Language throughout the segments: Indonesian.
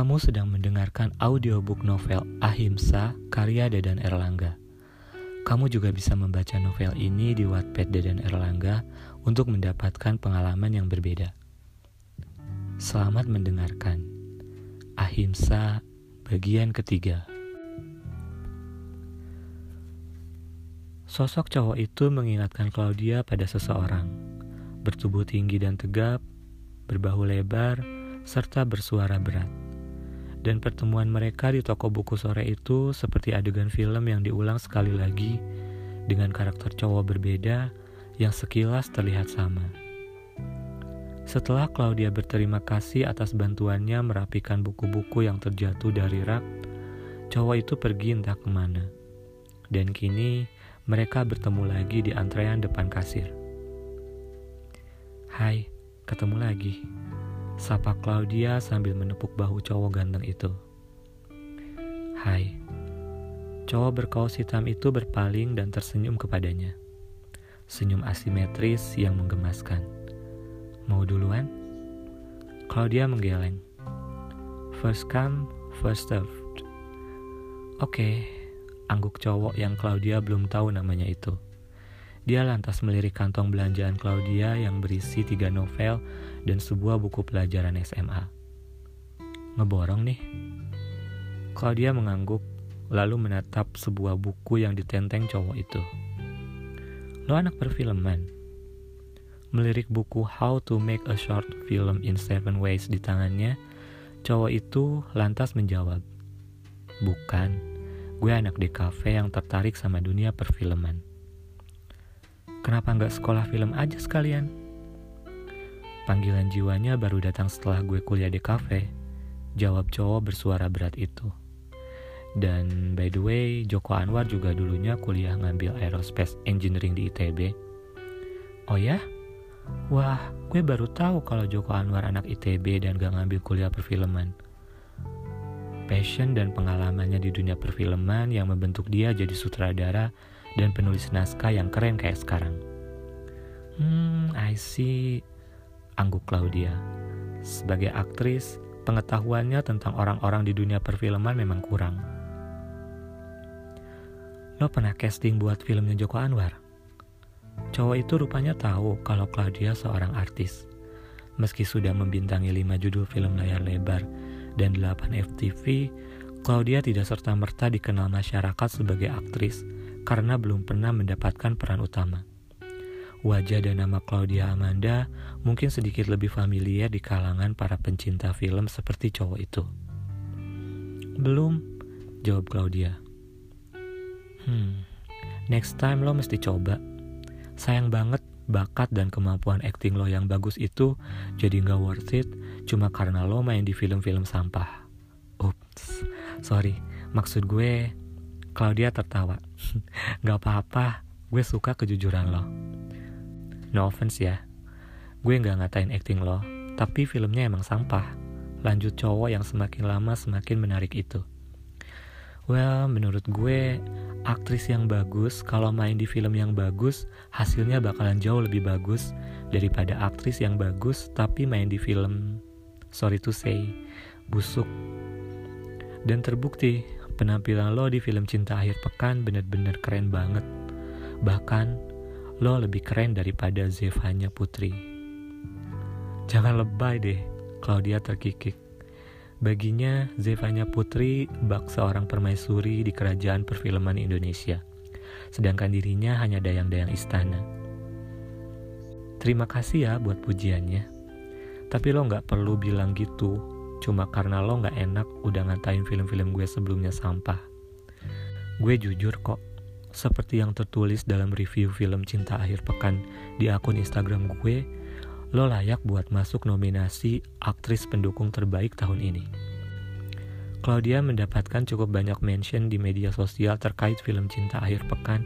Kamu sedang mendengarkan audiobook novel Ahimsa karya Dedan Erlangga. Kamu juga bisa membaca novel ini di Wattpad Dedan Erlangga untuk mendapatkan pengalaman yang berbeda. Selamat mendengarkan. Ahimsa bagian ketiga. Sosok cowok itu mengingatkan Claudia pada seseorang. Bertubuh tinggi dan tegap, berbahu lebar, serta bersuara berat dan pertemuan mereka di toko buku sore itu seperti adegan film yang diulang sekali lagi dengan karakter cowok berbeda yang sekilas terlihat sama. Setelah Claudia berterima kasih atas bantuannya merapikan buku-buku yang terjatuh dari rak, cowok itu pergi entah ke mana. Dan kini mereka bertemu lagi di antrean depan kasir. Hai, ketemu lagi. Sapa Claudia sambil menepuk bahu cowok ganteng itu. Hai. Cowok berkaos hitam itu berpaling dan tersenyum kepadanya. Senyum asimetris yang menggemaskan. Mau duluan? Claudia menggeleng. First come, first served. Oke, okay, angguk cowok yang Claudia belum tahu namanya itu. Dia lantas melirik kantong belanjaan Claudia yang berisi tiga novel dan sebuah buku pelajaran SMA. Ngeborong nih. Claudia mengangguk, lalu menatap sebuah buku yang ditenteng cowok itu. Lo anak perfilman. Melirik buku How to Make a Short Film in Seven Ways di tangannya, cowok itu lantas menjawab, Bukan, gue anak di kafe yang tertarik sama dunia perfilman. Kenapa nggak sekolah film aja sekalian? Panggilan jiwanya baru datang setelah gue kuliah di kafe. Jawab cowok bersuara berat itu. Dan by the way, Joko Anwar juga dulunya kuliah ngambil Aerospace Engineering di ITB. Oh ya? Wah, gue baru tahu kalau Joko Anwar anak ITB dan gak ngambil kuliah perfilman. Passion dan pengalamannya di dunia perfilman yang membentuk dia jadi sutradara dan penulis naskah yang keren kayak sekarang. Hmm, I see, angguk Claudia. Sebagai aktris, pengetahuannya tentang orang-orang di dunia perfilman memang kurang. Lo pernah casting buat filmnya Joko Anwar? Cowok itu rupanya tahu kalau Claudia seorang artis. Meski sudah membintangi lima judul film layar lebar dan 8 FTV, Claudia tidak serta-merta dikenal masyarakat sebagai aktris karena belum pernah mendapatkan peran utama. Wajah dan nama Claudia Amanda mungkin sedikit lebih familiar di kalangan para pencinta film seperti cowok itu. Belum, jawab Claudia. Hmm, next time lo mesti coba. Sayang banget bakat dan kemampuan akting lo yang bagus itu jadi nggak worth it cuma karena lo main di film-film sampah. Ups, sorry, maksud gue Claudia tertawa. Gak apa-apa, gue suka kejujuran lo. No offense ya, gue gak ngatain acting lo, tapi filmnya emang sampah. Lanjut cowok yang semakin lama semakin menarik itu. Well, menurut gue, aktris yang bagus kalau main di film yang bagus, hasilnya bakalan jauh lebih bagus daripada aktris yang bagus tapi main di film, sorry to say, busuk. Dan terbukti, penampilan lo di film Cinta Akhir Pekan bener-bener keren banget. Bahkan, lo lebih keren daripada Zevanya Putri. Jangan lebay deh, Claudia terkikik. Baginya, Zevanya Putri bak seorang permaisuri di kerajaan perfilman Indonesia. Sedangkan dirinya hanya dayang-dayang istana. Terima kasih ya buat pujiannya. Tapi lo gak perlu bilang gitu cuma karena lo gak enak udah ngatain film-film gue sebelumnya sampah. Gue jujur kok, seperti yang tertulis dalam review film Cinta Akhir Pekan di akun Instagram gue, lo layak buat masuk nominasi aktris pendukung terbaik tahun ini. Claudia mendapatkan cukup banyak mention di media sosial terkait film Cinta Akhir Pekan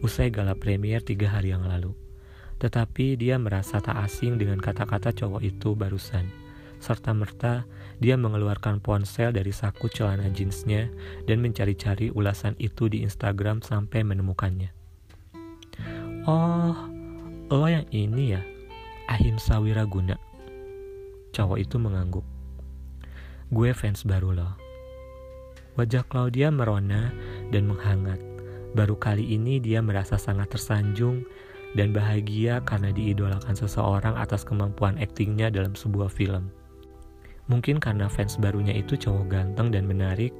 usai gala premier tiga hari yang lalu. Tetapi dia merasa tak asing dengan kata-kata cowok itu barusan serta-merta dia mengeluarkan ponsel dari saku celana jeansnya dan mencari-cari ulasan itu di Instagram sampai menemukannya. Oh, lo yang ini ya, Ahimsa Wiraguna. Cowok itu mengangguk. Gue fans baru lo. Wajah Claudia merona dan menghangat. Baru kali ini dia merasa sangat tersanjung dan bahagia karena diidolakan seseorang atas kemampuan aktingnya dalam sebuah film. Mungkin karena fans barunya itu cowok ganteng dan menarik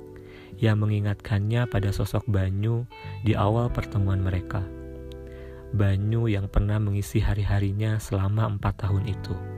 yang mengingatkannya pada sosok Banyu di awal pertemuan mereka. Banyu yang pernah mengisi hari-harinya selama empat tahun itu.